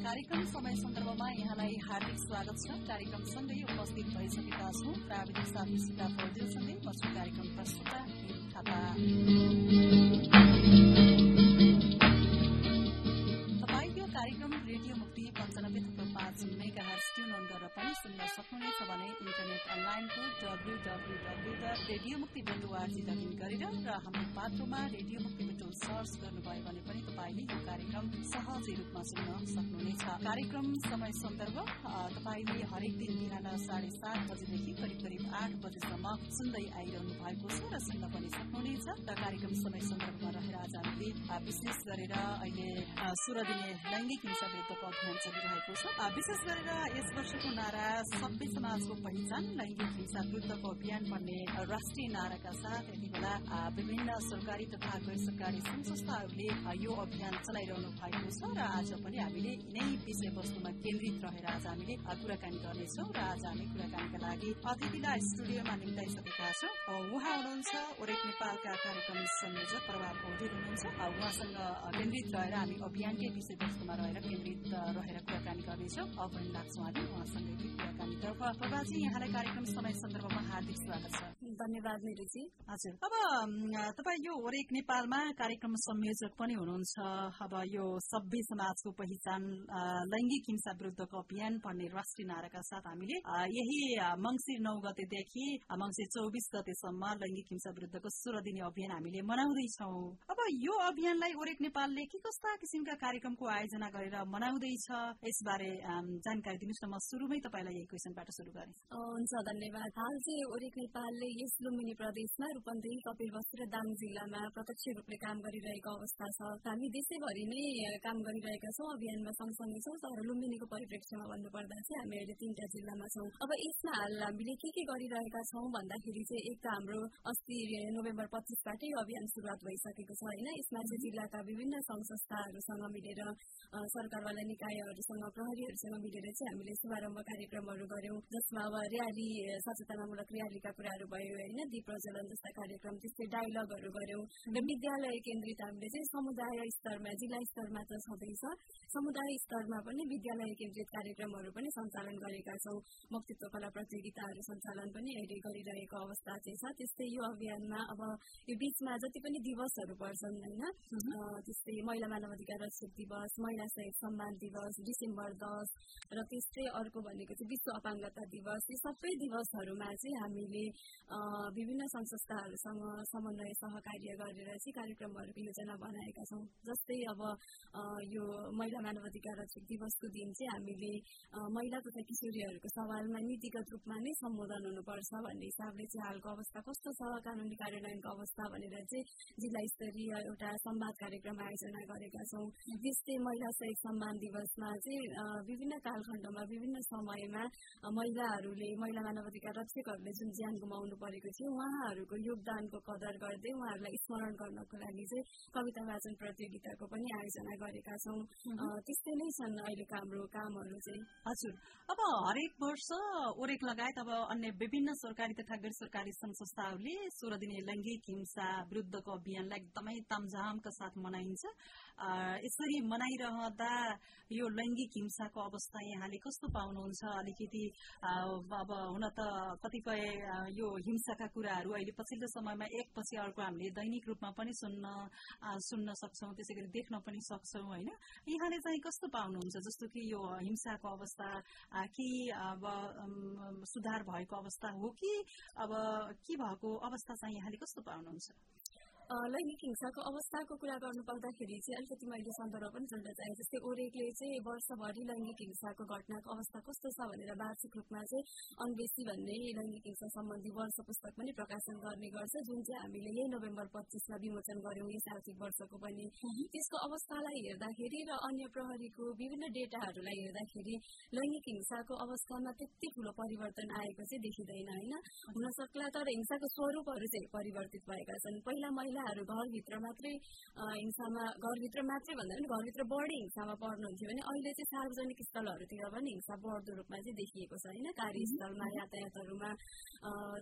कार्यक्रम समय सन्दर्भमा यहाँलाई हार्दिक स्वागत छ। कार्यक्रम सँगै उपस्थित भइसकेका छौं। प्राविधिक साथी सीता फौजेलसँगै म कार्यक्रम प्रस्तुता थापा। तपाईँ कार्यक्रम रेडियो मुक्ति पञ्चानब्बे थुप्रो पाँच मेगा पनि सुन्न सक्नुहुनेछ भने इन्टरनेट अनलाइनको W W W dot radio Mukti ORG login गरेर र हाम्रो पात्रोमा रेडियो मुक्ति बटुल सर्च गर्नुभयो भने पनि तपाईँले यो कार्यक्रम सहजै रूपमा सुन्न सक्नुहुनेछ। कार्यक्रम समय सन्दर्भ तपाईँले हरेक दिन बिहान साढे सात बजेदेखि करिब करिब आठ बजेसम्म सुन्दै आइरहनु भएको छ र सुन्न पनि सक्नुहुनेछ। र कार्यक्रम समय सन्दर्भमा रहेर आज हामीले विशेष गरेर अहिले सोह्र दिने लैङ्गिक हिंसा विरुद्धको अभियान चलिरहेको छ। विशेष गरेर यस वर्षको नारा सभ्य समाजको पहिचान लैङ्गिक हिंसा विरुद्धको अभियान भन्ने राष्ट्रिय नाराका साथ यति बेला विभिन्न सरकारी तथा गैर सरकारी संघ संस्थाहरूले यो अभियान चलाइरहनु भएको छ र आज पनि हामीले यिनै विषयवस्तुमा केन्द्रित रहेर आज हामीले कुराकानी गर्नेछौ र आज हामी कुराकानीका लागि अतिथिलाई स्टुडियोमा निम्ताइसकेका छौँ। उहाँ हुनुहुन्छ ओरेक नेपालका कार्यक्रम संयोजक प्रभाव पौडेल हुनुहुन्छ। उहाँसँग केन्द्रित रहेर हामी अभियानकै विषयवस्तुमा रहेर केन्द्रित रहेर कुराकानी गर्नेछौँ। अब लाग्छौँ हामी उहाँसँगै यहाँलाई कार्यक्रम समय सन्दर्भमा हार्दिक स्वागत छ धन्यवाद। हजुर अब तपाईँ यो ओरेक नेपालमा कार्यक्रम संयोजक पनि हुनुहुन्छ अब यो सभ्य समाजको पहिचान लैङ्गिक हिंसा विरुद्धको अभियान भन्ने राष्ट्रिय नाराका साथ हामीले यही मंगिर नौ गतेदेखि मंगिर चौबिस गतेसम्म लैङ्गिक हिंसा विरुद्धको सोह्र दिने अभियान हामीले मनाउँदैछौ अब यो अभियानलाई ओरेक नेपालले के कस्ता किसिमका कार्यक्रमको आयोजना गरेर मनाउँदैछ यसबारे जानकारी दिनुहोस् न म शुरूमै तपाईँलाई यही क्वेसनबाट शुरू गरेँ हुन्छ धन्यवाद हाल चाहिँ ओरेक नेपालले यस लुम्बिनी प्रदेशमा रूपन्देही कपिलवस्तु र दाङ जिल्लामा प्रत्यक्ष रूपले काम गरिरहेको अवस्था छ हामी देशैभरि नै काम गरिरहेका छौँ अभियानमा सँगसँगै छौँ तर लुम्बिनीको परिप्रेक्ष्यमा भन्नुपर्दा चाहिँ हामी अहिले तीनटा जिल्लामा छौँ अब यसमा हाल हामीले के के गरिरहेका छौँ भन्दाखेरि चाहिँ एक त हाम्रो अस्ति नोभेम्बर पच्चिसबाटै अभियान सुरुवात भइसकेको छ होइन यसमा चाहिँ जिल्लाका विभिन्न संघ संस्थाहरूसँग मिलेर सरकारवाला निकायहरूसँग प्रहरीहरूसँग मिलेर चाहिँ हामीले शुभारम्भ कार्यक्रमहरू गऱ्यौँ जसमा अब र्याली सचेतनामूलक र्यालीका कुराहरू भयो होइन दीप प्रज्वलन जस्ता कार्यक्रम त्यस्तै डायलगहरू गऱ्यौँ र विद्यालय केन्द्रित हामीले चाहिँ समुदाय स्तरमा जिल्ला स्तरमा त छँदैछ समुदाय स्तरमा पनि विद्यालय केन्द्रित कार्यक्रमहरू पनि सञ्चालन गरेका छौँ। वक्तित्व कला प्रतियोगिताहरू सञ्चालन पनि अहिले गरिरहेको अवस्था चाहिँ छ। त्यस्तै यो अभियानमा अब यो बिचमा जति पनि दिवसहरू पर्छन् होइन? त्यस्तै महिला मानव अधिकार रक्षक दिवस महिला सहित सम्मान दिवस डिसेम्बर दस र त्यस्तै अर्को भनेको चाहिँ विश्व अपाङ्गता दिवस। यी सबै दिवसहरूमा चाहिँ हामीले विभिन्न संस्थाहरूसँग समन्वय सहकार्य गरेर चाहिँ कार्यक्रमहरूको योजना बनाएका छौँ। जस्तै अब यो महिला मानव अधिकार रक्षक दिवसको दिन चाहिँ हामीले महिला तथा किशोरीहरूको सवालमा नीतिगत रूपमा नै सम्बोधन हुनुपर्छ भन्ने हिसाबले चाहिँ हालको अवस्था कस्तो छ कानुनी कार्यान्वयनको अवस्था भनेर चाहिँ जिल्ला स्तरीय एउटा संवाद कार्यक्रम आयोजना गरेका छौँ। त्यस्तै महिला सहित सम्मान दिवसमा चाहिँ विभिन्न कालखण्डमा विभिन्न समयमा महिलाहरूले महिला मानव अधिकार रक्षकहरूले जुन ज्यान गुमाउनु परेको थियो उहाँहरूको योगदानको कदर गर्दै उहाँहरूलाई स्मरण गर्नको लागि चाहिँ कविता वाचन प्रतियोगिताको पनि आयोजना गरेका छौँ। त्यस्तै नै छन् अहिलेको हाम्रो कामहरू चाहिँ। हजुर। अब हरेक वर्ष ओरेक लगायत अब अन्य विभिन्न सरकारी तथा गैर सरकारी संघ संस्थाहरूले सोह्र दिने लैङ्गिक हिंसा विरुद्धको अभियानलाई एकदमै तामझामका साथ मनाइन्छ। यसरी मनाइरहँदा यो लैङ्गिक हिंसाको अवस्था यहाँले कस्तो पाउनुहुन्छ? अलिकति अब हुन त कतिपय यो हिंसाका कुराहरू अहिले पछिल्लो समयमा एकपछि अर्को हामीले दैनिक रूपमा पनि सुन्न सुन्न सक्छौँ त्यसै गरी देख्न पनि सक्छौँ होइन? यहाँले चाहिँ कस्तो पाउनुहुन्छ? जस्तो कि यो हिंसाको अवस्था कि अब सुधार भएको अवस्था हो कि अब के भएको अवस्था चाहिँ यहाँले कस्तो पाउनुहुन्छ? लैङ्गिक हिंसाको अवस्थाको कुरा गर्नु पर्दाखेरि चाहिँ अलिकति मैले सन्दर्भ पनि जोड्न चाहेँ जस्तै ओरेकले चाहिँ वर्षभरि लैङ्गिक हिंसाको घटनाको अवस्था कस्तो छ भनेर वार्षिक रूपमा चाहिँ अन्वेषी भन्ने लैङ्गिक हिंसा सम्बन्धी वर्ष पुस्तक पनि प्रकाशन गर्ने गर्छ जुन चाहिँ हामीले यही नोभेम्बर पच्चिसमा विमोचन गर्यौँ यस आर्थिक वर्षको पनि त्यसको अवस्थालाई हेर्दाखेरि र अन्य प्रहरीको विभिन्न डेटाहरूलाई हेर्दाखेरि लैङ्गिक हिंसाको अवस्थामा त्यति ठुलो परिवर्तन आएको चाहिँ देखिँदैन होइन? हुन सक्ला तर हिंसाको स्वरूपहरू चाहिँ परिवर्तित भएका छन्। पहिला महिला महिलाहरू घरभित्र मात्रै हिंसामा घरभित्र मात्रै भन्दा पनि घरभित्र बढी हिंसामा पर्नुहुन्थ्यो भने अहिले चाहिँ सार्वजनिक स्थलहरूतिर पनि हिंसा बढ्दो रूपमा चाहिँ देखिएको छ होइन कार्यस्थलमा यातायातहरूमा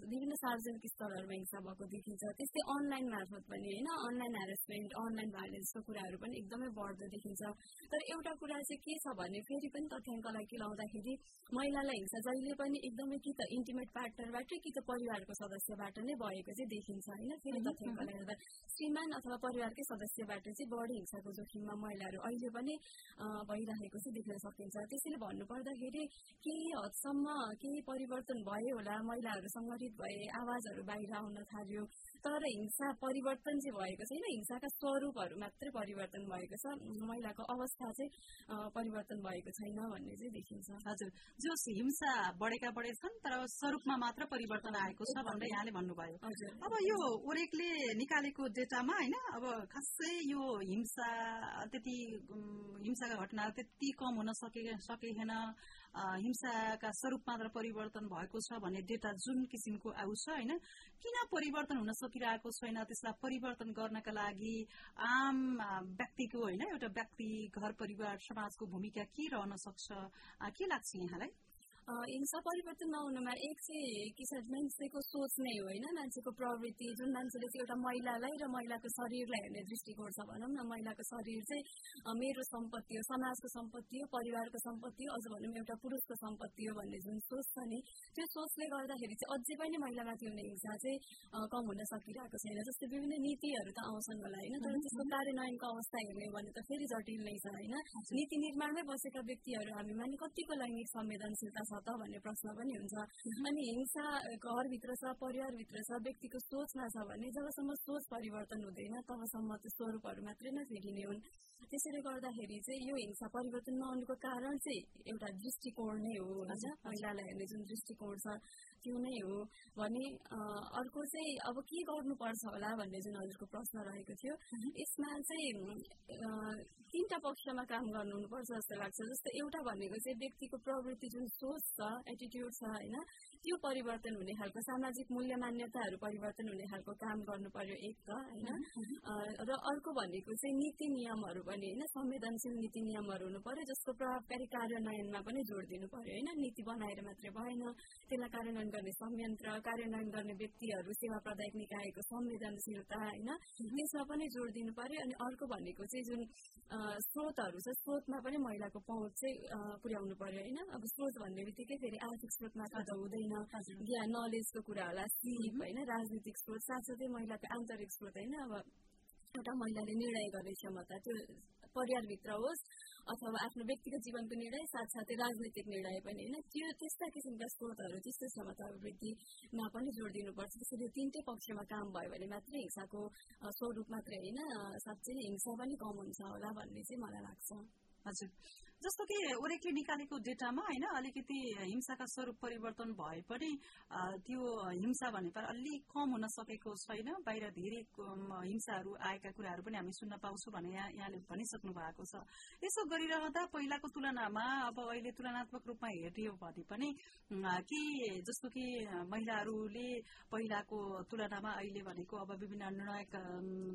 विभिन्न सार्वजनिक स्थलहरूमा हिंसा भएको देखिन्छ त्यस्तै अनलाइन मार्फत पनि होइन अनलाइन हेरेसमेन्ट अनलाइन भाइलेन्सको कुराहरू पनि एकदमै बढ्दो देखिन्छ तर एउटा कुरा चाहिँ के छ भने फेरि पनि तथ्याङ्कलाई केलाउँदाखेरि महिलालाई हिंसा जहिले पनि एकदमै कि त इन्टिमेट पार्टनरबाट कि त परिवारको सदस्यबाट नै भएको चाहिँ देखिन्छ होइन फेरि तथ्याङ्कले हेर्दा श्रीमान अथवा परिवारकै सदस्यबाट चाहिँ बढी हिंसाको जोखिममा महिलाहरू अहिले पनि भइरहेको चाहिँ देख्न सकिन्छ त्यसैले भन्नुपर्दाखेरि केही हदसम्म केही परिवर्तन भयो होला महिलाहरू सङ्गठित भए आवाजहरू बाहिर आउन थाल्यो तर हिंसा परिवर्तन चाहिँ भएको छैन। हिंसाका स्वरूपहरू मात्रै परिवर्तन भएको छ। महिलाको अवस्था चाहिँ परिवर्तन भएको छैन भन्ने चाहिँ देखिन्छ। हजुर। जो हिंसा बढेका बढेछन् तर स्वरूपमा मात्र परिवर्तन आएको छ भनेर यहाँले भन्नुभयो। अब यो ओरेकले निकालेको डेटामा होइन अब खासै यो हिंसा त्यति हिंसाका घटनाहरू त्यति कम हुन सके सकेन। हिंसाका स्वरूप मात्र परिवर्तन भएको छ भन्ने डेटा जुन किसिमको आउँछ होइन? किन परिवर्तन हुन सकिरहेको छैन? त्यसलाई परिवर्तन गर्नका लागि आम व्यक्तिको होइन एउटा व्यक्ति घर परिवार समाजको भूमिका के रहन सक्छ? के लाग्छ यहाँलाई? हिंसा परिवर्तन नहुनुमा एक चाहिँ किसान मान्छेको सोच नै हो होइन मान्छेको प्रवृत्ति जुन मान्छेले चाहिँ एउटा महिलालाई र महिलाको शरीरलाई हेर्ने दृष्टिकोण छ भनौँ न महिलाको शरीर चाहिँ मेरो सम्पत्ति हो समाजको सम्पत्ति हो परिवारको सम्पत्ति हो अझ भनौँ एउटा पुरुषको सम्पत्ति हो भन्ने जुन सोच छ नि त्यो सोचले गर्दाखेरि चाहिँ अझै पनि महिलामाथि हुने हिंसा चाहिँ कम हुन सकिरहेको छैन जस्तै विभिन्न नीतिहरू त आउँछन् होला होइन तर त्यसको कार्यान्वयनको अवस्था हेर्ने हो भने त फेरि जटिल नै छ होइन नीति निर्माणमै बसेका व्यक्तिहरू हामीमा नि कतिको लैङ्गिक संवेदनशीलता छ त भन्ने प्रश्न पनि हुन्छ। अनि हिंसा घरभित्र छ परिवारभित्र छ व्यक्तिको सोचमा छ भने जबसम्म सोच परिवर्तन हुँदैन तबसम्म त्यो स्वरूपहरू मात्रै नै फेरिने हुन्। त्यसैले गर्दाखेरि चाहिँ यो हिंसा परिवर्तन नहुनुको कारण चाहिँ एउटा दृष्टिकोण नै हो होइन? महिलालाई हेर्ने जुन दृष्टिकोण छ त्यो नै हो। भने अर्को चाहिँ अब के गर्नुपर्छ होला भन्ने जुन हजुरको प्रश्न रहेको थियो यसमा चाहिँ तिनवटा पक्षमा काम गर्नु हुनुपर्छ जस्तो लाग्छ। जस्तो एउटा भनेको चाहिँ व्यक्तिको प्रवृत्ति जुन सोच छ एटिट्युड छ होइन त्यो परिवर्तन हुने खालको सामाजिक मूल्य मान्यताहरू परिवर्तन हुने खालको काम गर्नु पर्यो एक त होइन र अर्को भनेको चाहिँ नीति नियमहरू पनि होइन संवेदनशील नीति नियमहरू हुनु पर्यो जसको प्रभावकारी कार्यान्वयनमा पनि जोड दिनु पर्यो होइन नीति बनाएर मात्रै भएन। त्यसलाई कार्यान्वयन गर्ने संयन्त्र कार्यान्वयन गर्ने व्यक्तिहरू सेवा प्रदायक निकायको संवेदनशीलता होइन त्यसमा पनि जोड दिनु पर्यो। अनि अर्को भनेको चाहिँ जुन स्रोतहरू छ स्रोतमा पनि महिलाको पहुँच चाहिँ पुर्याउनु पर्यो होइन अब स्रोत भन्ने बित्तिकै फेरि आर्थिक स्रोत मात्र त हुँदैन ज्ञान नलेजको कुरा होला सिप होइन राजनीतिक स्रोत साथसाथै महिलाको आन्तरिक स्रोत होइन अब एउटा महिलाले निर्णय गर्ने क्षमता त्यो परिवारभित्र होस् अथवा आफ्नो व्यक्तिगत जीवनको निर्णय साथसाथै राजनैतिक निर्णय पनि होइन त्यो त्यस्ता किसिमका स्रोतहरू त्यस्तो क्षमता वृद्धिमा पनि जोड दिनुपर्छ त्यसरी तिनटै पक्षमा काम भयो भने मात्रै हिंसाको स्वरूप मात्रै होइन साँच्चै हिंसा पनि कम हुन्छ होला भन्ने चाहिँ मलाई लाग्छ हजुर जस्तो कि ओरेकले निकालेको डेटामा होइन अलिकति हिंसाका स्वरूप परिवर्तन भए पनि त्यो हिंसा भनेर अलिक कम हुन सकेको छैन। बाहिर धेरै हिंसाहरू आएका कुराहरू पनि हामी सुन्न पाउँछौँ भने यहाँ यहाँले भनिसक्नु भएको छ। यसो गरिरहँदा पहिलाको तुलनामा अब अहिले तुलनात्मक रूपमा हेरियो भने पनि के जस्तो कि महिलाहरूले पहिलाको तुलनामा अहिले भनेको अब विभिन्न निर्णायक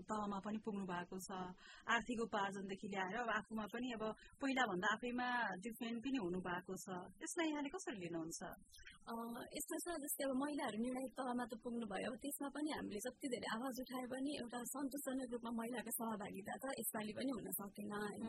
तहमा पनि पुग्नु भएको छ। आर्थिक उपार्जनदेखि ल्याएर आफूमा पनि अब पहिला भन्दा आफैमा डिफ्रेन्ट पनि हुनु भएको छ। यसलाई यहाँले कसरी लिनुहुन्छ? यस्तो छ जस्तै अब महिलाहरू निर्णायक तहमा त पुग्नु भयो त्यसमा पनि हामीले जति धेरै आवाज उठाए पनि एउटा सन्तोषजनक रूपमा महिलाको सहभागिता त यसपालि पनि हुन सकेन होइन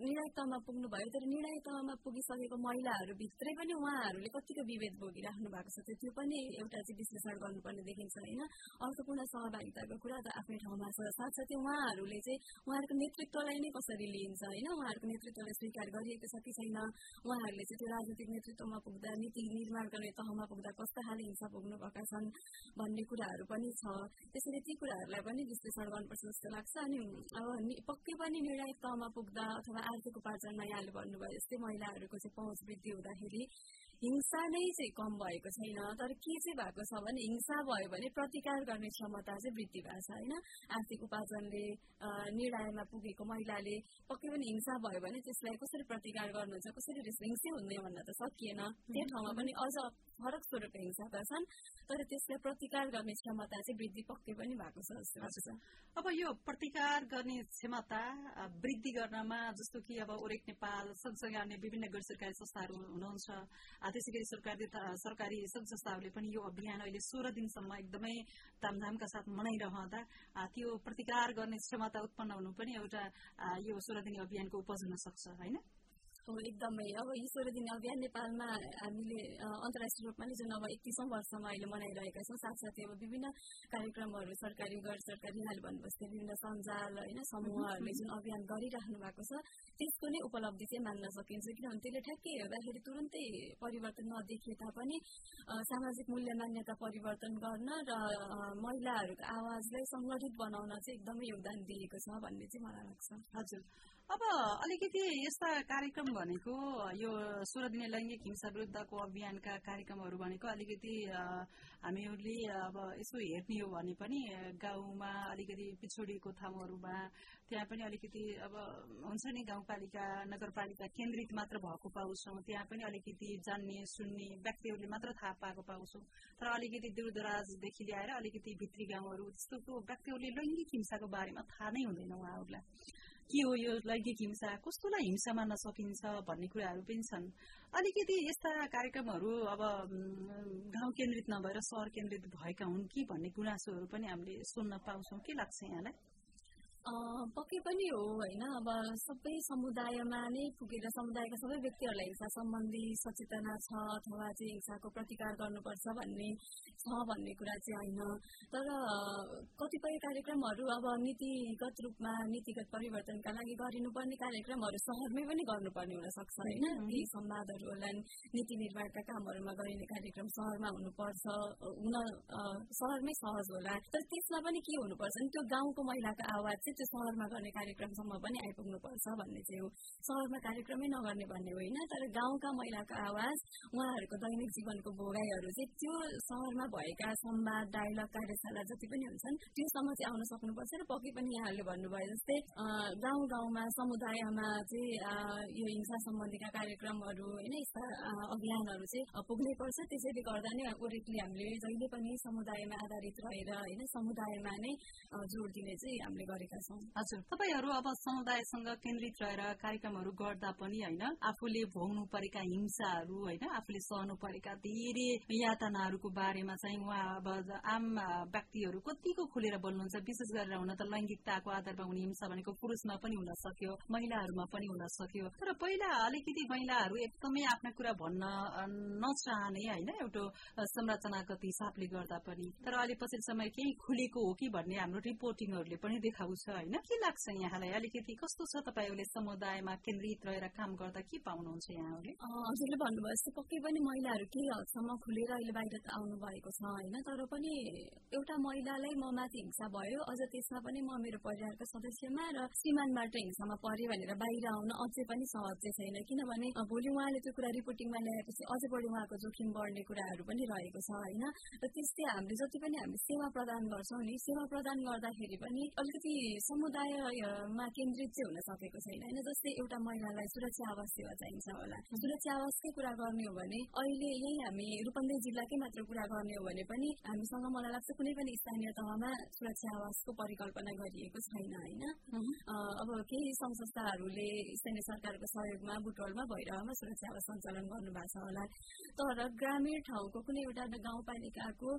निर्णायक तहमा पुग्नु भयो तर निर्णायक तहमा पुगिसकेको महिलाहरूभित्रै पनि उहाँहरूले कतिको विभेद भोगिराख्नु भएको छ त्यो पनि एउटा चाहिँ विश्लेषण गर्नुपर्ने देखिन्छ होइन अर्थपूर्ण सहभागिताको कुरा त आफ्नै ठाउँमा छ साथसाथै उहाँहरूले चाहिँ उहाँहरूको नेतृत्वलाई नै कसरी लिइन्छ होइन उहाँहरूको नेतृत्वलाई स्वीकार गरिएको छ कि छैन उहाँहरूले चाहिँ त्यो राजनीतिक नेतृत्वमा पुग्दा नीति निर्माण गर्ने तहमा पुग्दा कस्ता खाले हिंसा भोग्नुभएका छन् भन्ने कुराहरू पनि छ त्यसैले ती कुराहरूलाई पनि विश्लेषण गर्नुपर्छ जस्तो लाग्छ अनि अब पक्कै पनि निर्णायक तहमा पुग्दा अथवा आर्थिक उपार्जनमा यहाँले भन्नुभयो जस्तै महिलाहरूको चाहिँ पहुँच वृद्धि हुँदाखेरि हिंसा नै चाहिँ कम भएको छैन तर के चाहिँ भएको छ भने हिंसा भयो भने प्रतिकार गर्ने क्षमता चाहिँ वृद्धि भएको छ होइन आर्थिक उपार्जनले निर्णयमा पुगेको महिलाले पक्कै पनि हिंसा भयो भने त्यसलाई कसरी प्रतिकार गर्नुहुन्छ कसरी हिंसै हुने भन्न त सकिएन त्यो ठाउँमा पनि अझ फरक स्वरूपको हिंसा त छन् तर त्यसलाई प्रतिकार गर्ने क्षमता चाहिँ वृद्धि पक्कै पनि भएको छ जस्तो लाग्छ अब यो प्रतिकार गर्ने क्षमता वृद्धि गर्नमा जस्तो कि अब ओरेक नेपाल सँगसँगै अन्य विभिन्न गैर सरकारी संस्थाहरू हुनुहुन्छ त्यसै गरी सरकारी सरकारी संघ संस्थाहरूले पनि यो अभियान अहिले सोह्र दिनसम्म एकदमै तामझामका साथ मनाइरहँदा त्यो प्रतिकार गर्ने क्षमता उत्पन्न हुनु पनि एउटा यो सोह्र दिने अभियानको उपज हुन सक्छ होइन? एकदमै अब ईश्वर दिन अभियान नेपालमा हामीले अन्तर्राष्ट्रिय रूपमा नै जुन अब एकतिसौँ वर्षमा अहिले मनाइरहेका छौँ साथसाथै अब विभिन्न कार्यक्रमहरू सरकारी गैर सरकारी यहाँले भन्नुभएको विभिन्न सञ्जाल होइन समूहहरूले जुन अभियान गरिराख्नु भएको छ त्यसको नै उपलब्धि चाहिँ मान्न सकिन्छ किनभने त्यसले ठ्याक्कै हेर्दाखेरि तुरन्तै परिवर्तन नदेखिए तापनि सामाजिक मूल्य मान्यता परिवर्तन गर्न र महिलाहरूको आवाजलाई सङ्गठित बनाउन चाहिँ एकदमै योगदान दिएको छ भन्ने चाहिँ मलाई लाग्छ हजुर अब अलिकति यस्ता कार्यक्रम भनेको यो सोह्र दिने लैङ्गिक हिंसा विरुद्धको अभियानका कार्यक्रमहरू भनेको अलिकति हामीहरूले अब यसो हेर्ने हो भने पनि गाउँमा अलिकति पिछडिएको ठाउँहरूमा त्यहाँ पनि अलिकति अब हुन्छ नि गाउँपालिका नगरपालिका केन्द्रित मात्र भएको पाउँछौँ। त्यहाँ पनि अलिकति जान्ने सुन्ने व्यक्तिहरूले मात्र थाहा पाएको पाउँछौँ। तर अलिकति दूरदराजदेखि ल्याएर अलिकति भित्री गाउँहरू त्यस्तो व्यक्तिहरूले लैङ्गिक हिंसाको बारेमा थाहा नै हुँदैन उहाँहरूलाई। के हो यो लैङ्गिक हिंसा कस्तोलाई हिंसा मान्न सकिन्छ भन्ने कुराहरू पनि छन् अलिकति यस्ता कार्यक्रमहरू अब गाउँ केन्द्रित नभएर सहर केन्द्रित भएका हुन् कि भन्ने गुनासोहरू पनि हामीले सुन्न पाउँछौँ। के लाग्छ यहाँलाई? पक्कै पनि हो होइन अब सबै समुदायमा नै पुगेर समुदायका सबै व्यक्तिहरूलाई हिंसा सम्बन्धी सचेतना छ अथवा चाहिँ हिंसाको प्रतिकार गर्नुपर्छ भन्ने छ भन्ने कुरा चाहिँ होइन तर कतिपय कार्यक्रमहरू अब नीतिगत रूपमा नीतिगत परिवर्तनका लागि गरिनुपर्ने कार्यक्रमहरू सहरमै पनि गर्नुपर्ने हुन सक्छ होइन केही संवादहरू होला नीति निर्माणका कामहरूमा गरिने कार्यक्रम सहरमा हुनुपर्छ हुन सहरमै सहज होला तर त्यसमा पनि के हुनुपर्छ नि त्यो गाउँको महिलाको आवाज चाहिँ त्यो सहरमा गर्ने कार्यक्रमसम्म पनि आइपुग्नुपर्छ भन्ने चाहिँ हो। सहरमा कार्यक्रमै नगर्ने भन्ने होइन तर गाउँका महिलाको आवाज उहाँहरूको दैनिक जीवनको भोगाईहरू चाहिँ त्यो सहरमा भएका संवाद डायलग कार्यशाला जति पनि हुन्छन् त्योसम्म चाहिँ आउन सक्नुपर्छ र पक्कै पनि यहाँहरूले भन्नुभयो जस्तै गाउँ गाउँमा समुदायमा चाहिँ यो हिंसा सम्बन्धीका कार्यक्रमहरू होइन यस्ता अभियानहरू चाहिँ पुग्नै पर्छ। त्यसैले गर्दा नै ओरेकली हामीले जहिले पनि समुदायमा आधारित रहेर होइन समुदायमा नै जोड दिने चाहिँ हामीले गरेका हजुर। तपाईँहरू अब समुदायसँग केन्द्रित रहेर कार्यक्रमहरू गर्दा पनि होइन आफूले भोग्नु परेका हिंसाहरू होइन आफूले सहनु परेका धेरै यातनाहरूको बारेमा चाहिँ उहाँ अब आम व्यक्तिहरू कतिको खुलेर बोल्नुहुन्छ विशेष गरेर हुन त लैङ्गिकताको आधारमा हुने हिंसा भनेको पुरुषमा पनि हुन सक्यो महिलाहरूमा पनि हुन सक्यो। तर पहिला अलिकति महिलाहरू एकदमै आफ्ना कुरा भन्न नचाहने होइन एउटा संरचनागत हिसाबले गर्दा पनि। तर अहिले पछिल्लो समय केही खुलेको हो कि भन्ने हाम्रो रिपोर्टिङहरूले पनि देखाउँछ। होइन के लाग्छ यहाँलाई? अलिकति कस्तो छ तपाईँहरूले समुदायमा केन्द्रित रहेर काम गर्दा के पाउनुहुन्छ यहाँहरूले हजुरले भन्नुभयो जस्तो पक्कै पनि महिलाहरू केही हदसम्म खुलेर अहिले बाहिर आउनु भएको छ होइन? तर पनि एउटा महिलालाई म माथि हिंसा भयो अझ त्यसमा पनि म मेरो परिवारको सदस्यमा र श्रीमानबाट हिंसामा परे भनेर बाहिर आउन अझै पनि सहज छैन। किनभने भोलि उहाँले त्यो कुरा रिपोर्टिङमा ल्याएपछि अझै बढी उहाँको जोखिम बढ्ने कुराहरू पनि रहेको छ होइन? र त्यस्तै हामीले जति पनि हामीले सेवा प्रदान गर्छौँ नि सेवा प्रदान गर्दाखेरि पनि अलिकति समुदायमा केन्द्रित चाहिँ हुन सकेको छैन होइन जस्तै एउटा महिलालाई सुरक्षा आवास सेवा चाहिन्छ होला सुरक्षा आवासकै कुरा गर्ने हो भने अहिले यही हामी रूपन्देही जिल्लाकै मात्र कुरा गर्ने हो भने पनि हामीसँग मलाई लाग्छ कुनै पनि स्थानीय तहमा सुरक्षा आवासको परिकल्पना गरिएको छैन होइन अब केही सङ्घ संस्थाहरूले स्थानीय सरकारको सहयोगमा बुटवलमा भइरहेमा सुरक्षा आवास सञ्चालन गर्नुभएको छ होला तर ग्रामीण ठाउँको कुनै एउटा गाउँपालिकाको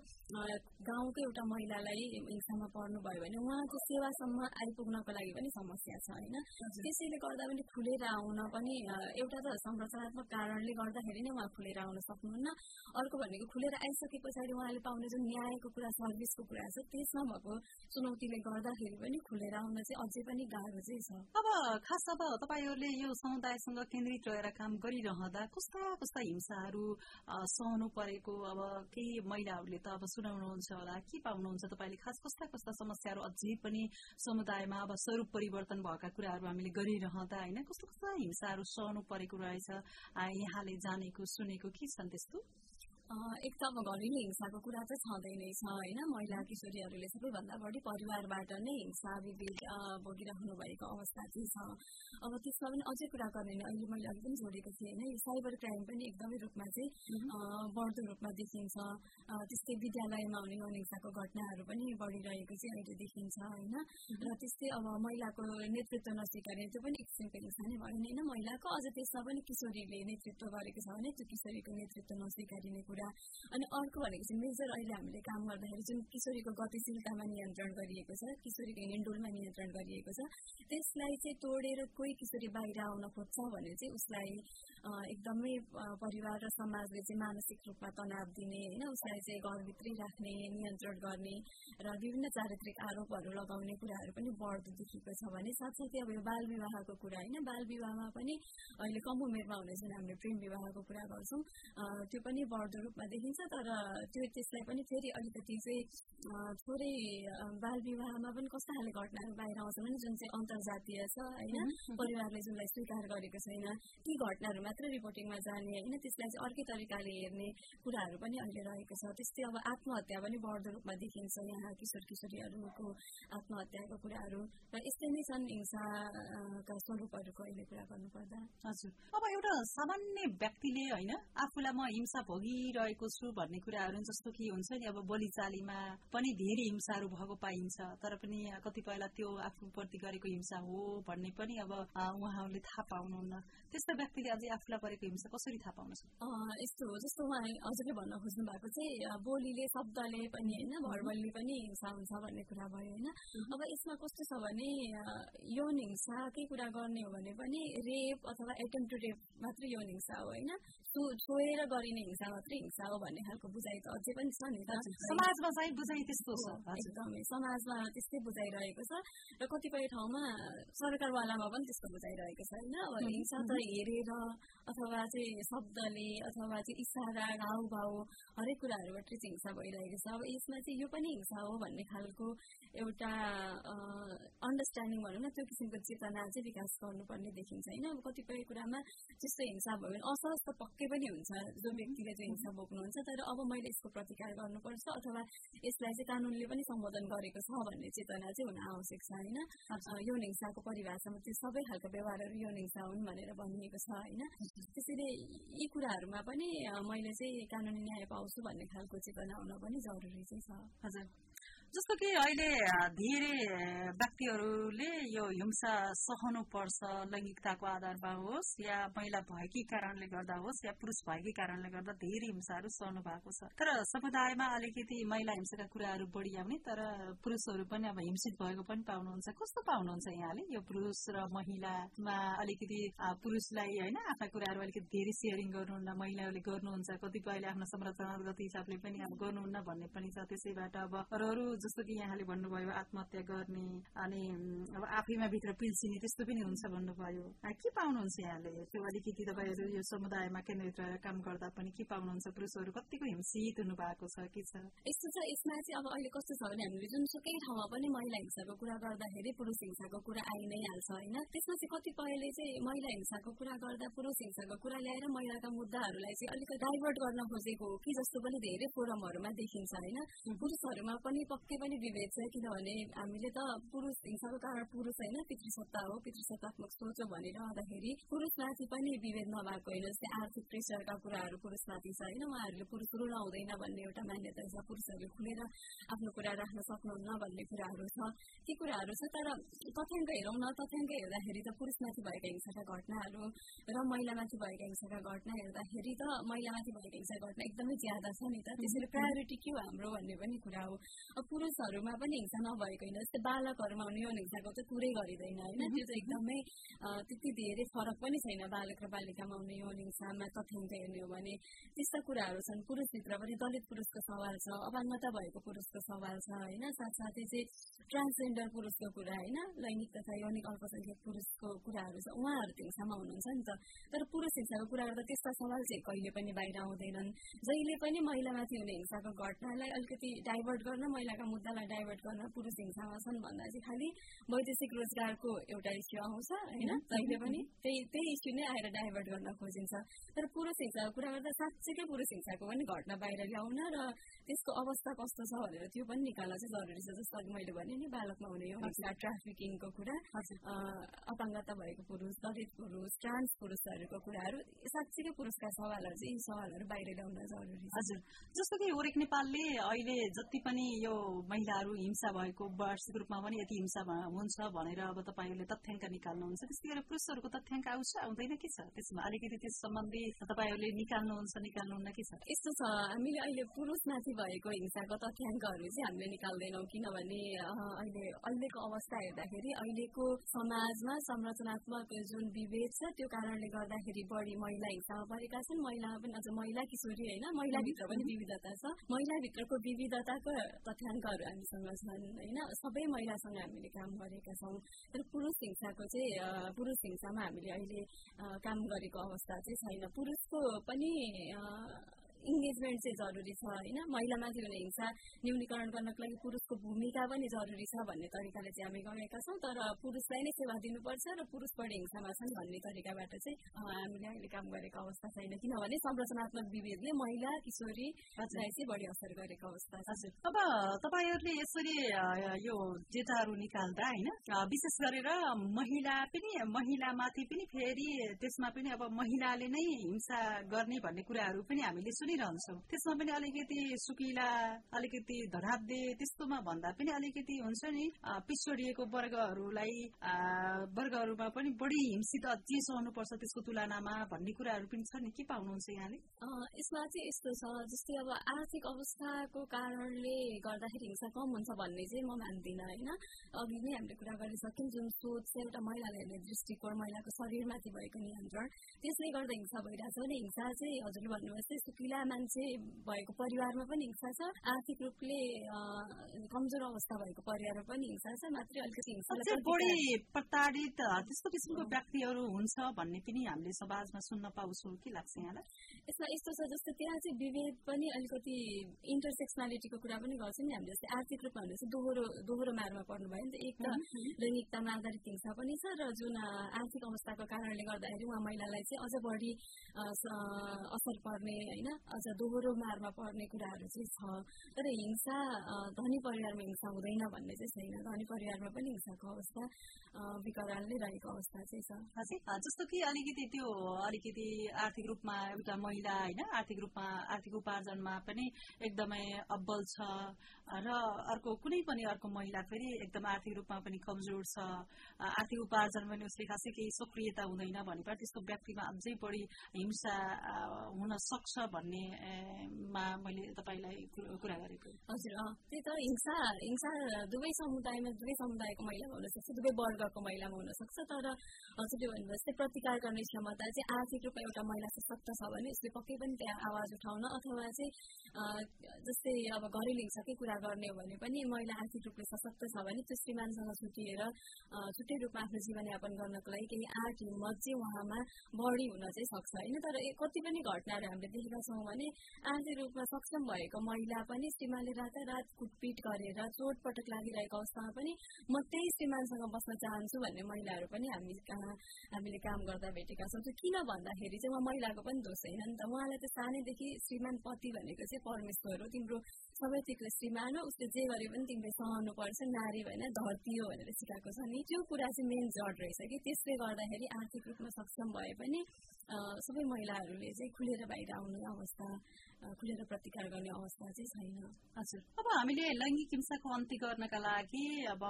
गाउँको एउटा महिलालाई हिंसामा पर्नुभयो भने उहाँको सेवासम्म आइपुग्नको लागि पनि समस्या छ होइन त्यसैले गर्दा पनि खुलेर आउन पनि एउटा त संरचनात्मक कारणले गर्दाखेरि नै उहाँ खुलेर आउन सक्नुहुन्न अर्को भनेको खुलेर आइसके पछाडि उहाँले पाउने जुन न्यायको कुरा सर्भिसको कुरा छ त्यसमा भएको चुनौतीले गर्दाखेरि पनि खुलेर आउन चाहिँ अझै पनि गाह्रो चाहिँ छ अब खास अब तपाईँहरूले यो समुदायसँग केन्द्रित रहेर काम गरिरहँदा कस्ता कस्ता हिंसाहरू सहनु परेको अब केही महिलाहरूले त अब सुनाउनुहुन्छ होला के पाउनुहुन्छ तपाईँले खास कस्ता कस्ता समस्याहरू अझै पनि समुदायमा अब स्वरूप परिवर्तन भएका कुराहरू हामीले गरिरहँदा होइन कस्तो कस्तो हिंसाहरू सहनु परेको रहेछ यहाँले जानेको सुनेको के छन् त्यस्तो? एक त अब घरेलु हिंसाको कुरा चाहिँ छँदै नै छ होइन महिला किशोरीहरूले सबैभन्दा बढी परिवारबाट नै हिंसा विभेद भोगिराख्नु भएको अवस्था चाहिँ छ अब त्यसमा पनि अझै कुरा गर्ने भने अहिले मैले अघि पनि जोडेको थिएँ होइन यो साइबर क्राइम पनि एकदमै रूपमा चाहिँ बढ्दो रूपमा देखिन्छ त्यस्तै विद्यालयमा हुने हिंसाको घटनाहरू पनि बढिरहेको चाहिँ अहिले देखिन्छ होइन र त्यस्तै अब महिलाको नेतृत्व नस्वीकार्ने त्यो पनि एक किसिमको हिंसा नै भयो होइन महिलाको अझ त्यसमा पनि किशोरीले नेतृत्व गरेको छ भने त्यो किशोरीको नेतृत्व नस्वीकारिने कुरा कुरा अनि अर्को भनेको चाहिँ मेजर अहिले हामीले काम गर्दाखेरि जुन किशोरीको गतिशीलतामा नियन्त्रण गरिएको छ किशोरीको हिँडुलमा नियन्त्रण गरिएको छ त्यसलाई चाहिँ तोडेर कोही किशोरी बाहिर आउन खोज्छ भने चाहिँ उसलाई एकदमै परिवार र समाजले चाहिँ मानसिक रूपमा तनाव दिने होइन उसलाई चाहिँ घरभित्रै राख्ने नियन्त्रण गर्ने र विभिन्न चारित्रिक आरोपहरू लगाउने कुराहरू पनि बढ्दो देखिएको छ भने साथसाथै अब यो बाल विवाहको कुरा होइन बाल विवाहमा पनि अहिले कम उमेरमा हुने जुन हामीले प्रेम विवाहको कुरा गर्छौँ त्यो पनि बढ्दो रूपमा देखिन्छ तर त्यो त्यसलाई पनि फेरि अलिकति चाहिँ थोरै बाल विवाहमा पनि कस्तो खाले घटनाहरू बाहिर आउँछ भने जुन चाहिँ अन्तर्जातीय छ होइन? परिवारले जुनलाई स्वीकार गरेको छैन ती घटनाहरू मात्रै रिपोर्टिङमा जाने होइन? त्यसलाई चाहिँ अर्कै तरिकाले हेर्ने कुराहरू पनि अहिले रहेको छ। त्यस्तै अब आत्महत्या पनि बढ्दो रूपमा देखिन्छ यहाँ किशोर किशोरीहरूको आत्महत्याको कुराहरू र यस्तै नै छन् हिंसाका स्वरूपहरूको अहिले कुरा गर्नुपर्दा। हजुर। अब एउटा सामान्य व्यक्तिले होइन आफूलाई म हिंसा भोगिरह रहेको छु भन्ने कुराहरू जस्तो कि हुन्छ नि? अब बोलीचालीमा पनि धेरै हिंसाहरू भएको पाइन्छ। तर पनि कतिपयलाई त्यो आफूप्रति गरेको हिंसा हो भन्ने पनि अब उहाँहरूले थाहा पाउनुहुन्न। त्यस्तो व्यक्तिले अझै आफूलाई परेको हिंसा कसरी थाहा पाउनु यस्तो हो जस्तो उहाँ हजुरले भन्न खोज्नु भएको चाहिँ बोलीले शब्दले पनि होइन भरबलले पनि हिंसा हुन्छ भन्ने कुरा भयो होइन। अब यसमा कस्तो छ भने यौन हिंसाकै कुरा गर्ने हो भने पनि रेप अथवा एटेम्प टु रेप मात्रै यौन हिंसा हो होइन। छोएर गरिने हिंसा मात्रै हिंसा हो भन्ने खालको बुझाइ त अझै पनि छ नि त समाजमा चाहिँ बुझाइ त्यस्तो छ एकदमै समाजमा त्यस्तै बुझाइरहेको छ र कतिपय ठाउँमा सरकारवालामा पनि त्यस्तो बुझाइरहेको छ होइन अब हिंसा त हेरेर अथवा चाहिँ शब्दले अथवा चाहिँ इसारा घाउभाउ हरेक कुराहरूबाट चाहिँ हिंसा भइरहेको छ अब यसमा चाहिँ यो पनि हिंसा हो भन्ने खालको एउटा अन्डरस्ट्यान्डिङ भनौँ न त्यो किसिमको चेतना चाहिँ विकास गर्नुपर्ने देखिन्छ होइन अब कतिपय कुरामा त्यस्तो हिंसा भयो भने असहज त पक्कै पनि हुन्छ जो व्यक्तिले चाहिँ हिंसा बोक्नुहुन्छ तर अब मैले यसको प्रतिकार गर्नुपर्छ अथवा यसलाई चाहिँ कानुनले पनि सम्बोधन गरेको छ भन्ने चेतना चाहिँ हुन आवश्यक छ होइन यौन हिंसाको परिभाषामा त्यो सबै खालको व्यवहारहरू यौन हिंसा हुन् भनेर भनिएको छ होइन त्यसैले यी कुराहरूमा पनि मैले चाहिँ कानुनी न्याय पाउँछु भन्ने खालको चेतना हुन पनि जरुरी चाहिँ छ हजुर जस्तो कि अहिले धेरै व्यक्तिहरूले यो हिंसा सहनु पर्छ लैङ्गिकताको आधारमा होस् या महिला भएकै कारणले गर्दा होस् या पुरुष भएकै कारणले गर्दा धेरै हिंसाहरू सहनु भएको छ। तर समुदायमा अलिकति महिला हिंसाका कुराहरू बढी आउने तर पुरुषहरू पनि अब हिंसित भएको पनि पाउनुहुन्छ। कस्तो पाउनुहुन्छ यहाँले? यो पुरुष र महिलामा अलिकति पुरुषलाई होइन आफ्ना कुराहरू अलिकति धेरै सेयरिङ गर्नुहुन्न महिलाहरूले गर्नुहुन्छ कतिपयले आफ्नो संरचनागत हिसाबले पनि अब गर्नुहुन्न भन्ने पनि छ त्यसैबाट अब अरू जस्तो कि यहाँले भन्नुभयो आत्महत्या गर्ने अनि अब आफैमा भित्र पिल्सिने त्यस्तो पनि हुन्छ भन्नुभयो। के पाउनुहुन्छ यहाँले? त्यो अलिकति तपाईँहरू यो समुदायमा केन्द्रित रहेर काम गर्दा पनि के पाउनुहुन्छ? पुरुषहरू कतिको हिंसित हुनु भएको छ के छ? यस्तो छ यसमा चाहिँ अब अहिले कस्तो छ भने हामीले जुनसुकै ठाउँमा पनि महिला हिंसाको कुरा गर्दाखेरि पुरुष हिंसाको कुरा आइ नै हाल्छ होइन? त्यसमा चाहिँ कतिपयले चाहिँ महिला हिंसाको कुरा गर्दा पुरुष हिंसाको कुरा ल्याएर महिलाका मुद्दाहरूलाई चाहिँ अलिकति डाइभर्ट गर्न खोजेको हो कि जस्तो पनि धेरै फोरमहरूमा देखिन्छ होइन? पुरुषहरूमा पनि पक्कै पक्कै पनि विभेद छ किनभने हामीले त पुरुष हिंसाको कारण पुरुष होइन पितृसत्ता हो पितृसत्तात्मक सोच हो भनिरहँदाखेरि पुरुषमाथि पनि विभेद नभएको होइन जस्तै आर्थिक प्रेसरका कुराहरू पुरुषमाथि छ होइन उहाँहरूले पुरुष रुन हुँदैन भन्ने एउटा मान्यता छ पुरुषहरूले खुलेर आफ्नो कुरा राख्न सक्नुहुन्न भन्ने कुराहरू छ ती कुराहरू छ तर तथ्याङ्क हेरौँ न तथ्याङ्क हेर्दाखेरि त पुरुषमाथि भएका हिंसाका घटनाहरू र महिलामाथि भएका हिंसाका घटना हेर्दाखेरि त महिलामाथि भएका हिंसा घटना एकदमै ज्यादा छ नि त त्यसैले प्रायोरिटी के हो हाम्रो भन्ने पनि कुरा हो पुरुषहरूमा पनि हिंसा नभएको होइन जस्तै बालकहरूमा हुने यौन हिंसाको चाहिँ कुरै गरिँदैन होइन त्यो चाहिँ एकदमै त्यति धेरै फरक पनि छैन बालक र बालिकामा हुने यौन हिंसामा तथ्याङ्क हेर्ने हो भने त्यस्ता कुराहरू छन् पुरुषभित्र पनि दलित पुरुषको सवाल छ अपाङ्गता भएको पुरुषको सवाल छ होइन साथसाथै चाहिँ ट्रान्सजेन्डर पुरुषको कुरा होइन लैङ्गिक तथा यौनिक अल्पसङ्ख्यक पुरुषको कुराहरू छ उहाँहरू त्यो हिंसामा हुनुहुन्छ नि त तर पुरुष हिंसाको कुरा गर्दा त्यस्ता सवाल चाहिँ कहिले पनि बाहिर आउँदैनन् जहिले पनि महिलामाथि हुने हिंसाको घटनालाई अलिकति डाइभर्ट गर्न महिलाका मुद्दालाई डाइभर्ट गर्न पुरुष हिंसामा छन् भन्दा चाहिँ खालि वैदेशिक रोजगारको एउटा इस्यु आउँछ होइन जहिले पनि त्यही त्यही इस्यु नै आएर डाइभर्ट गर्न खोजिन्छ तर पुरुष हिंसाको कुरा गर्दा साँच्चीकै पुरुष हिंसाको पनि घटना बाहिर ल्याउन र त्यसको अवस्था कस्तो छ भनेर त्यो पनि निकाल्न चाहिँ जरुरी छ जस्तो अघि मैले भने नि बालकमा हुने यो ट्राफिकिङको कुरा अपाङ्गता भएको पुरुष दलित पुरुष ट्रान्स पुरुषहरूको कुराहरू साँच्चीकै पुरुषका सवालहरू चाहिँ यी सवालहरू बाहिर ल्याउन जरुरी हजुर जस्तो कि ओरेक नेपालले अहिले जति पनि यो महिलाहरू हिंसा भएको वार्षिक रूपमा पनि यति हिंसा हुन्छ भनेर अब तपाईँहरूले तथ्याङ्क निकाल्नुहुन्छ त्यस्तै गरेर पुरुषहरूको तथ्याङ्क आउँछ आउँदैन के छ त्यसमा अलिकति त्यस सम्बन्धी तपाईँहरूले निकाल्नुहुन्छ निकाल्नुहुन्न के छ यस्तो छ हामीले अहिले पुरुषमाथि भएको हिंसाको तथ्याङ्कहरू चाहिँ हामीले निकाल्दैनौँ किनभने अहिले अहिलेको अवस्था हेर्दाखेरि अहिलेको समाजमा संरचनात्मक जुन विभेद छ त्यो कारणले गर्दाखेरि बढी महिला हिंसामा परेका छन् महिलामा पनि अझ महिला किशोरी होइन महिलाभित्र पनि विविधता छ महिलाभित्रको विविधताको तथ्याङ्कहरू हामीसँग छन् होइन सबै महिलासँग हामीले काम गरेका छौँ तर पुरुष हिंसाको चाहिँ पुरुष हिंसामा हामीले अहिले काम गरेको अवस्था चाहिँ छैन। पुरुषको पनि इङ्गेजमेन्ट चाहिँ जरुरी छ होइन महिलामाथि हुने हिंसा न्यूनीकरण गर्नको लागि पुरुषको भूमिका पनि जरुरी छ भन्ने तरिकाले चाहिँ हामी गएका छौँ तर पुरुषलाई नै सेवा दिनुपर्छ र पुरुष बढी हिंसामा छन् भन्ने तरिकाबाट चाहिँ हामीले अहिले काम गरेको अवस्था छैन किनभने संरचनात्मक विभेदले महिला किशोरीलाई चाहिँ बढी असर गरेको अवस्था छ अब तपाईँहरूले यसरी यो डेटाहरू निकाल्दा होइन विशेष गरेर महिला पनि महिलामाथि पनि फेरि त्यसमा पनि अब महिलाले नै हिंसा गर्ने भन्ने कुराहरू पनि हामीले सुनि सुनिरहन्छौँ त्यसमा पनि अलिकति सुकिला अलिकति धराब्दे त्यस्तोमा भन्दा पनि अलिकति हुन्छ नि पिछडिएको वर्गहरूलाई वर्गहरूमा पनि बढी हिंसित अझै सहनुपर्छ त्यसको तुलनामा भन्ने कुराहरू पनि छ नि। के पाउनुहुन्छ यहाँले? यसमा चाहिँ यस्तो छ जस्तै अब आर्थिक अवस्थाको कारणले गर्दाखेरि हिंसा कम हुन्छ भन्ने चाहिँ म मान्दिनँ होइन? अघि नै हामीले कुरा गरिसक्यौँ जुन सोच चाहिँ एउटा महिलाले हेर्ने दृष्टिकोण महिलाको शरीरमाथि भएको नियन्त्रण त्यसले गर्दा हिंसा भइरहेछ भने हिंसा चाहिँ हजुरले भन्नुभयो सुकिला मान्छे भएको परिवारमा पनि हिंसा छ आर्थिक रूपले कमजोर अवस्था भएको परिवारमा पनि हिंसा छ मात्रै अलिकति बढी प्रताडित त्यस्तो किसिमको व्यक्तिहरू हुन्छ भन्ने पनि हामीले समाजमा सुन्न पाउँछौँ के लाग्छ यहाँलाई यसमा यस्तो छ जस्तो त्यहाँ चाहिँ विभेद पनि अलिकति इन्टरसेक्सनालिटीको कुरा पनि गर्छौँ नि हामीले जस्तै आर्थिक रूपमा भने चाहिँ दोहोरो दोहोरो मारमा पर्नु भयो नि त एक त लैङ्गिकतामा आधारित हिंसा पनि छ र जुन आर्थिक अवस्थाको कारणले गर्दाखेरि उहाँ महिलालाई चाहिँ अझ बढी असर पर्ने होइन अझ दोहोरो मारमा पर्ने कुराहरू चाहिँ छ तर हिंसा धनी परिवारमा हिंसा हुँदैन भन्ने चाहिँ छैन धनी परिवारमा पनि हिंसाको अवस्था विकरालले रहेको अवस्था चाहिँ छ जस्तो कि अलिकति त्यो अलिकति आर्थिक रूपमा एउटा महिला होइन आर्थिक रूपमा आर्थिक उपार्जनमा पनि एकदमै अब्बल छ र अर्को कुनै पनि अर्को महिला फेरि एकदम आर्थिक रूपमा पनि कमजोर छ आर्थिक उपार्जन पनि उसले खासै केही सक्रियता हुँदैन भनेपछि त्यस्तो व्यक्तिमा अझै बढी हिंसा हुन सक्छ भन्नेमा मैले तपाईँलाई कुरा गरेको हजुर त्यही त हिंसा हिंसा दुवै समुदायमा दुवै समुदायको महिलामा हुन सक्छ दुवै वर्गको महिलामा हुन सक्छ तर हजुरले भन्नुभयो जस्तै प्रतिकार गर्ने क्षमता चाहिँ आर्थिक रूपमा एउटा महिला सशक्त छ भने उसले पक्कै पनि त्यहाँ आवाज उठाउन अथवा चाहिँ जस्तै अब घरेलु हिंसाकै कुरा गर्ने हो भने पनि महिला आर्थिक रूपले सशक्त छ भने त्यो श्रीमानसँग छुटिएर छुट्टै रूपमा आफ्नो जीवनयापन गर्नको लागि केही आर्ट हिम्मत चाहिँ उहाँमा बढी हुन चाहिँ सक्छ। होइन तर कति पनि घटनाहरू हामीले देखेका छौँ भने आर्थिक रूपमा सक्षम भएको महिला पनि श्रीमानले रातारात कुटपिट गरेर चोटपटक लागिरहेको अवस्थामा पनि म त्यही श्रीमानसँग बस्न चाहन्छु भन्ने महिलाहरू पनि हामी कहाँ हामीले काम गर्दा भेटेका छौँ किन भन्दाखेरि चाहिँ उहाँ महिलाको पनि दोष होइन नि त उहाँलाई त सानैदेखि श्रीमान पति भनेको चाहिँ परमेश्वर हो तिम्रो सबैतिको श्रीमान हो उसले जे गरे पनि तिमीले सहनु पर्छ नारी भएन धरती हो भनेर सिकाएको छ नि त्यो कुरा चाहिँ मेन जड रहेछ कि त्यसले गर्दाखेरि आर्थिक रूपमा सक्षम भए पनि सबै महिलाहरूले चाहिँ खुलेर बाहिर आउने अवस्था खुलेर प्रतिकार गर्ने अवस्था चाहिँ छैन। हजुर। अब हामीले लैङ्गिक हिंसाको अन्त्य गर्नका लागि अब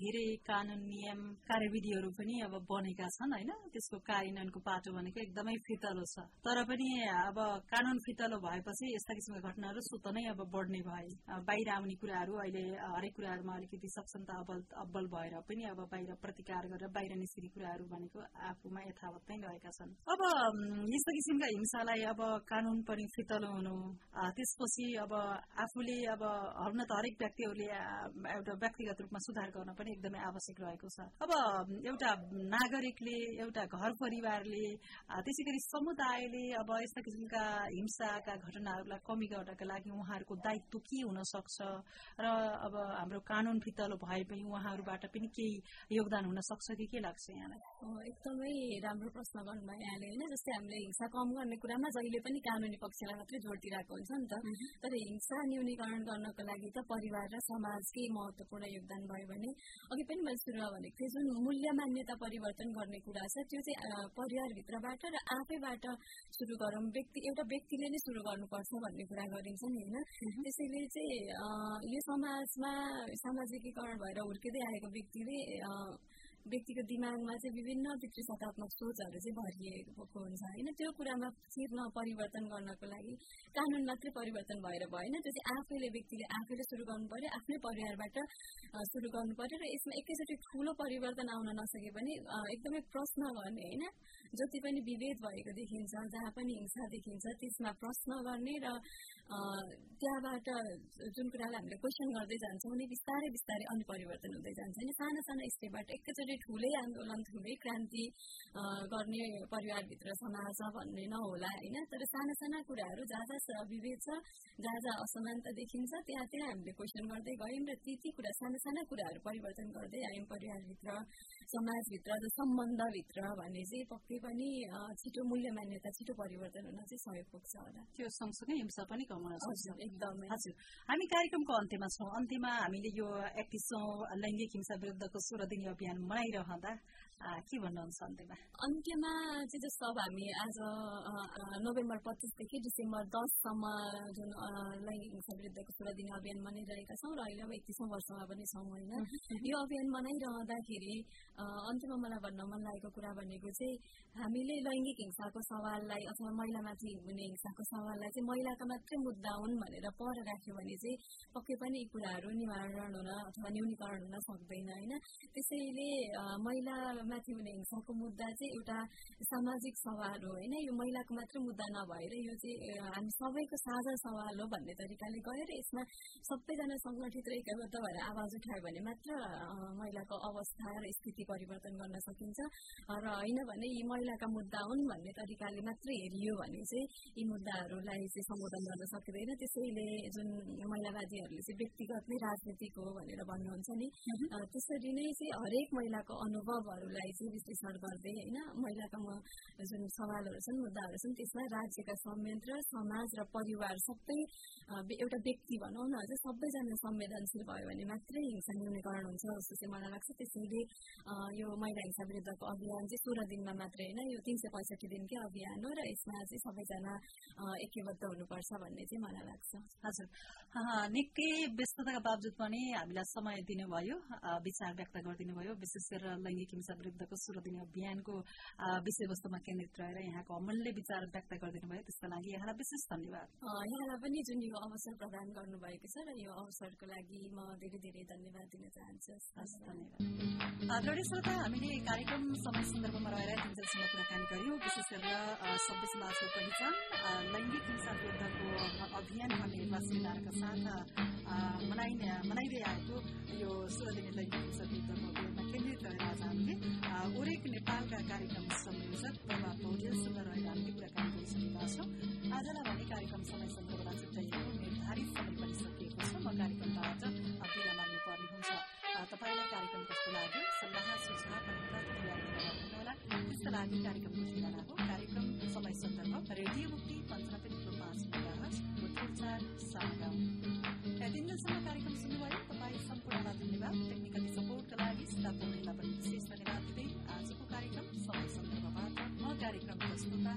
धेरै कानुन नियम कार्यविधिहरू पनि अब बनेका छन् होइन? त्यसको कार्यान्वयनको पाटो भनेको एकदमै फितलो छ। तर पनि अब कानुन फितलो भएपछि यस्ता किसिमका घटनाहरू स्वत नै अब बढ्ने भए बाहिर आउने कुराहरू अहिले हरेक कुराहरूमा अलिकति सक्षमता अब्बल अब्बल भएर पनि अब बाहिर प्रतिकार गरेर बाहिर निस्किने कुराहरू भनेको आफूमा यथावत नै रहेका छन्। अब यस्ता किसिमका हिंसालाई अब कानुन पनि फितलो हुनु त्यसपछि अब आफूले अब हुन त हरेक व्यक्तिहरूले एउटा व्यक्तिगत रूपमा सुधार गर्न पनि एकदमै आवश्यक रहेको छ। अब एउटा नागरिकले एउटा घर परिवारले त्यसै गरी समुदायले अब यस्ता किसिमका हिंसाका घटनाहरूलाई कमी गर्नका लागि उहाँहरूको दायित्व के हुन सक्छ र अब हाम्रो कानून फितलो भए पनि उहाँहरूबाट पनि केही योगदान हुन सक्छ कि के लाग्छ यहाँलाई? एकदमै राम्रो प्रश्न गर्नुभयो। यहाँले होइन जस्तै हामीले हिंसा कम गर्ने कुरामा जहिले पनि कानुनी पक्षलाई मात्रै जोड दिइरहेको हुन्छ नि त तर हिंसा न्यूनीकरण गर्नको लागि त परिवार र समाजकै महत्वपूर्ण योगदान भयो भने अघि पनि मैले सुरुमा भनेको थिएँ जुन मूल्य मान्यता परिवर्तन गर्ने कुरा छ त्यो चाहिँ परिवारभित्रबाट र आफैबाट सुरु गरौँ व्यक्ति एउटा व्यक्तिले नै सुरु गर्नुपर्छ भन्ने कुरा गरिन्छ नि होइन त्यसैले चाहिँ यो समाजमा सामाजिकीकरण भएर हुर्किँदै आएको व्यक्तिले व्यक्तिको दिमागमा चाहिँ विभिन्न सकारात्मक सोचहरू चाहिँ भरिएको हुन्छ होइन त्यो कुरामा चिर्न परिवर्तन गर्नको लागि कानुन मात्रै परिवर्तन भएर भएन त्यो चाहिँ आफैले व्यक्तिले आफैले सुरु गर्नु पर्यो आफ्नै परिवारबाट सुरु गर्नु पर्यो र यसमा एकैचोटि ठुलो परिवर्तन आउन नसके पनि एकदमै प्रश्न गर्ने होइन जति पनि विभेद भएको देखिन्छ जहाँ पनि हिंसा देखिन्छ त्यसमा प्रश्न गर्ने र त्यहाँबाट जुन कुरालाई हामीले क्वेसन गर्दै जान्छौँ नि बिस्तारै बिस्तारै अनि परिवर्तन हुँदै जान्छ नि साना साना स्टेपबाट एकैचोटि ठुलै आन्दोलन ठुलै क्रान्ति गर्ने परिवारभित्र समाज भन्ने नहोला होइन? तर साना साना कुराहरू जहाँ जहाँ विभेद छ जहाँ जहाँ असमानता देखिन्छ। त्यहाँ त्यहाँ हामीले क्वेसन गर्दै गयौँ र ती ती कुरा साना साना कुराहरू परिवर्तन गर्दै आयौँ परिवारभित्र समाजभित्र सम्बन्धभित्र भने चाहिँ पक्कै पनि छिटो मूल्य मान्यता छिटो परिवर्तन हुन चाहिँ सहयोग पुग्छ होला। त्यो सँगसँगै हिंसा पनि कम हुन सक्छ एकदमै। हजुर। हामी कार्यक्रमको अन्त्यमा छौँ। अन्त्यमा हामीले यो एकतिसौँ लैङ्गिक हिंसा विरुद्धको सोह्र दिने अभियान मनाइरहँदा के भन्नुहुन्छ अन्त्यमा अन्त्यमा चाहिँ जस्तो अब हामी आज नोभेम्बर पच्चिसदेखि डिसेम्बर दससम्म जुन लैङ्गिक विरुद्धको सोह्र दिने अभियान मनाइरहेका छौँ र अहिले अब एकतिसौँ वर्षमा पनि छौँ होइन यो अभियान मनाइरहँदाखेरि अन्त्यमा मलाई भन्न मन लागेको कुरा भनेको चाहिँ हामीले लैङ्गिक हिंसाको सवाललाई अथवा महिलामाथि हुने हिंसाको सवाललाई चाहिँ महिलाका मात्रै मुद्दा हुन् भनेर पर राख्यो भने चाहिँ पक्कै पनि यी कुराहरू निवारण हुन अथवा न्यूनीकरण हुन सक्दैन होइन त्यसैले महिलामाथि हुने हिंसाको मुद्दा चाहिँ एउटा सामाजिक सवाल हो होइन यो महिलाको मात्रै मुद्दा नभएर यो चाहिँ हामी सबैको साझा सवाल हो भन्ने तरिकाले गएर यसमा सबैजना सङ्गठित र एकबद्ध भएर आवाज उठायो भने मात्र महिलाको अवस्था र स्थिति परिवर्तन गर्न सकिन्छ र होइन भने यी महिलाका मुद्दा हुन् भन्ने तरिकाले मात्रै हेरियो भने चाहिँ यी मुद्दाहरूलाई चाहिँ सम्बोधन गर्न सकिँदैन त्यसैले जुन महिलावादीहरूले चाहिँ व्यक्तिगत नै राजनीतिक हो भनेर भन्नुहुन्छ नि त्यसरी नै चाहिँ हरेक महिलाको अनुभवहरूलाई चाहिँ विश्लेषण गर्दै होइन महिलाका जुन सवालहरू छन् मुद्दाहरू छन् त्यसमा राज्यका संयन्त्र समाज र परिवार सबै एउटा व्यक्ति भनौँ न चाहिँ सबैजना संवेदनशील भयो भने मात्रै हिंसा न्यूनीकरण हुन्छ जस्तो चाहिँ मलाई लाग्छ त्यसैले यो महिला हिंसा विरुद्धको अभियान चाहिँ सोह्र दिनमा मात्रै होइन यो तिन सय पैँसठी दिनकै अभियान हो र यसमा चाहिँ सबैजना एकबद्ध हुनुपर्छ भन्ने चाहिँ मलाई लाग्छ हजुर निकै व्यस्तताका बावजुद पनि हामीलाई समय दिनुभयो विचार व्यक्त गरिदिनु भयो विशेष गरेर लैङ्गिक हिंसा विरुद्धको सोह्र दिने अभियानको विषयवस्तुमा केन्द्रित रहेर यहाँको अमूल्य विचार व्यक्त गरिदिनु भयो। त्यसको लागि यहाँलाई विशेष धन्यवाद। यहाँलाई पनि जुन यो अवसर प्रदान गर्नुभएको छ र यो अवसरको लागि म धेरै धेरै धन्यवाद दिन चाहन्छु। धन्यवाद। श्रोता हामीले कार्यक्रम समय सन्दर्भमा रहेर कुराकानी गर्यौं विशेष गरेर सभ्य समाजको पहिचान लैङ्गिक हिंसा विरुद्धको अभियान भन्ने वासिन्दाहरूका साथ मनाइँदै आएको यो सोह्र दिने लैङ्गिक हिंसा विरुद्धको अभियानमा केन्द्रित रहेर आज हामीले ओरेक नेपालका कार्यक्रम संयोजक प्रभा पौडेलसँग रहेर हामीले कुराकानी गरिसकेका छौँ आजलाई भने कार्यक्रम समय सन्दर्भमा छुट्याइएको निर्धारित समय पनि सकिएको छ म कार्यक्रमबाट बिदा माग्नुपर्ने हुन्छ तपाईँलाई कार्यक्रम कस्तो लाग्यो सल्लाह सुझाव लागि कार्यक्रम बुझिरहेको कार्यक्रम समय सन्दर्भ रेडियो मुक्ति पञ्चानब्बे थुप्रो पाँच मेगाचार सागा यतिन्जेलसम्म कार्यक्रम सुन्नुभयो। तपाईँ सम्पूर्णमा धन्यवाद। टेक्निकली सपोर्टका लागि सीता पौडेललाई पनि विशेष धन्यवाद दिँदै आजको कार्यक्रम समय सन्दर्भबाट म कार्यक्रम प्रस्तुता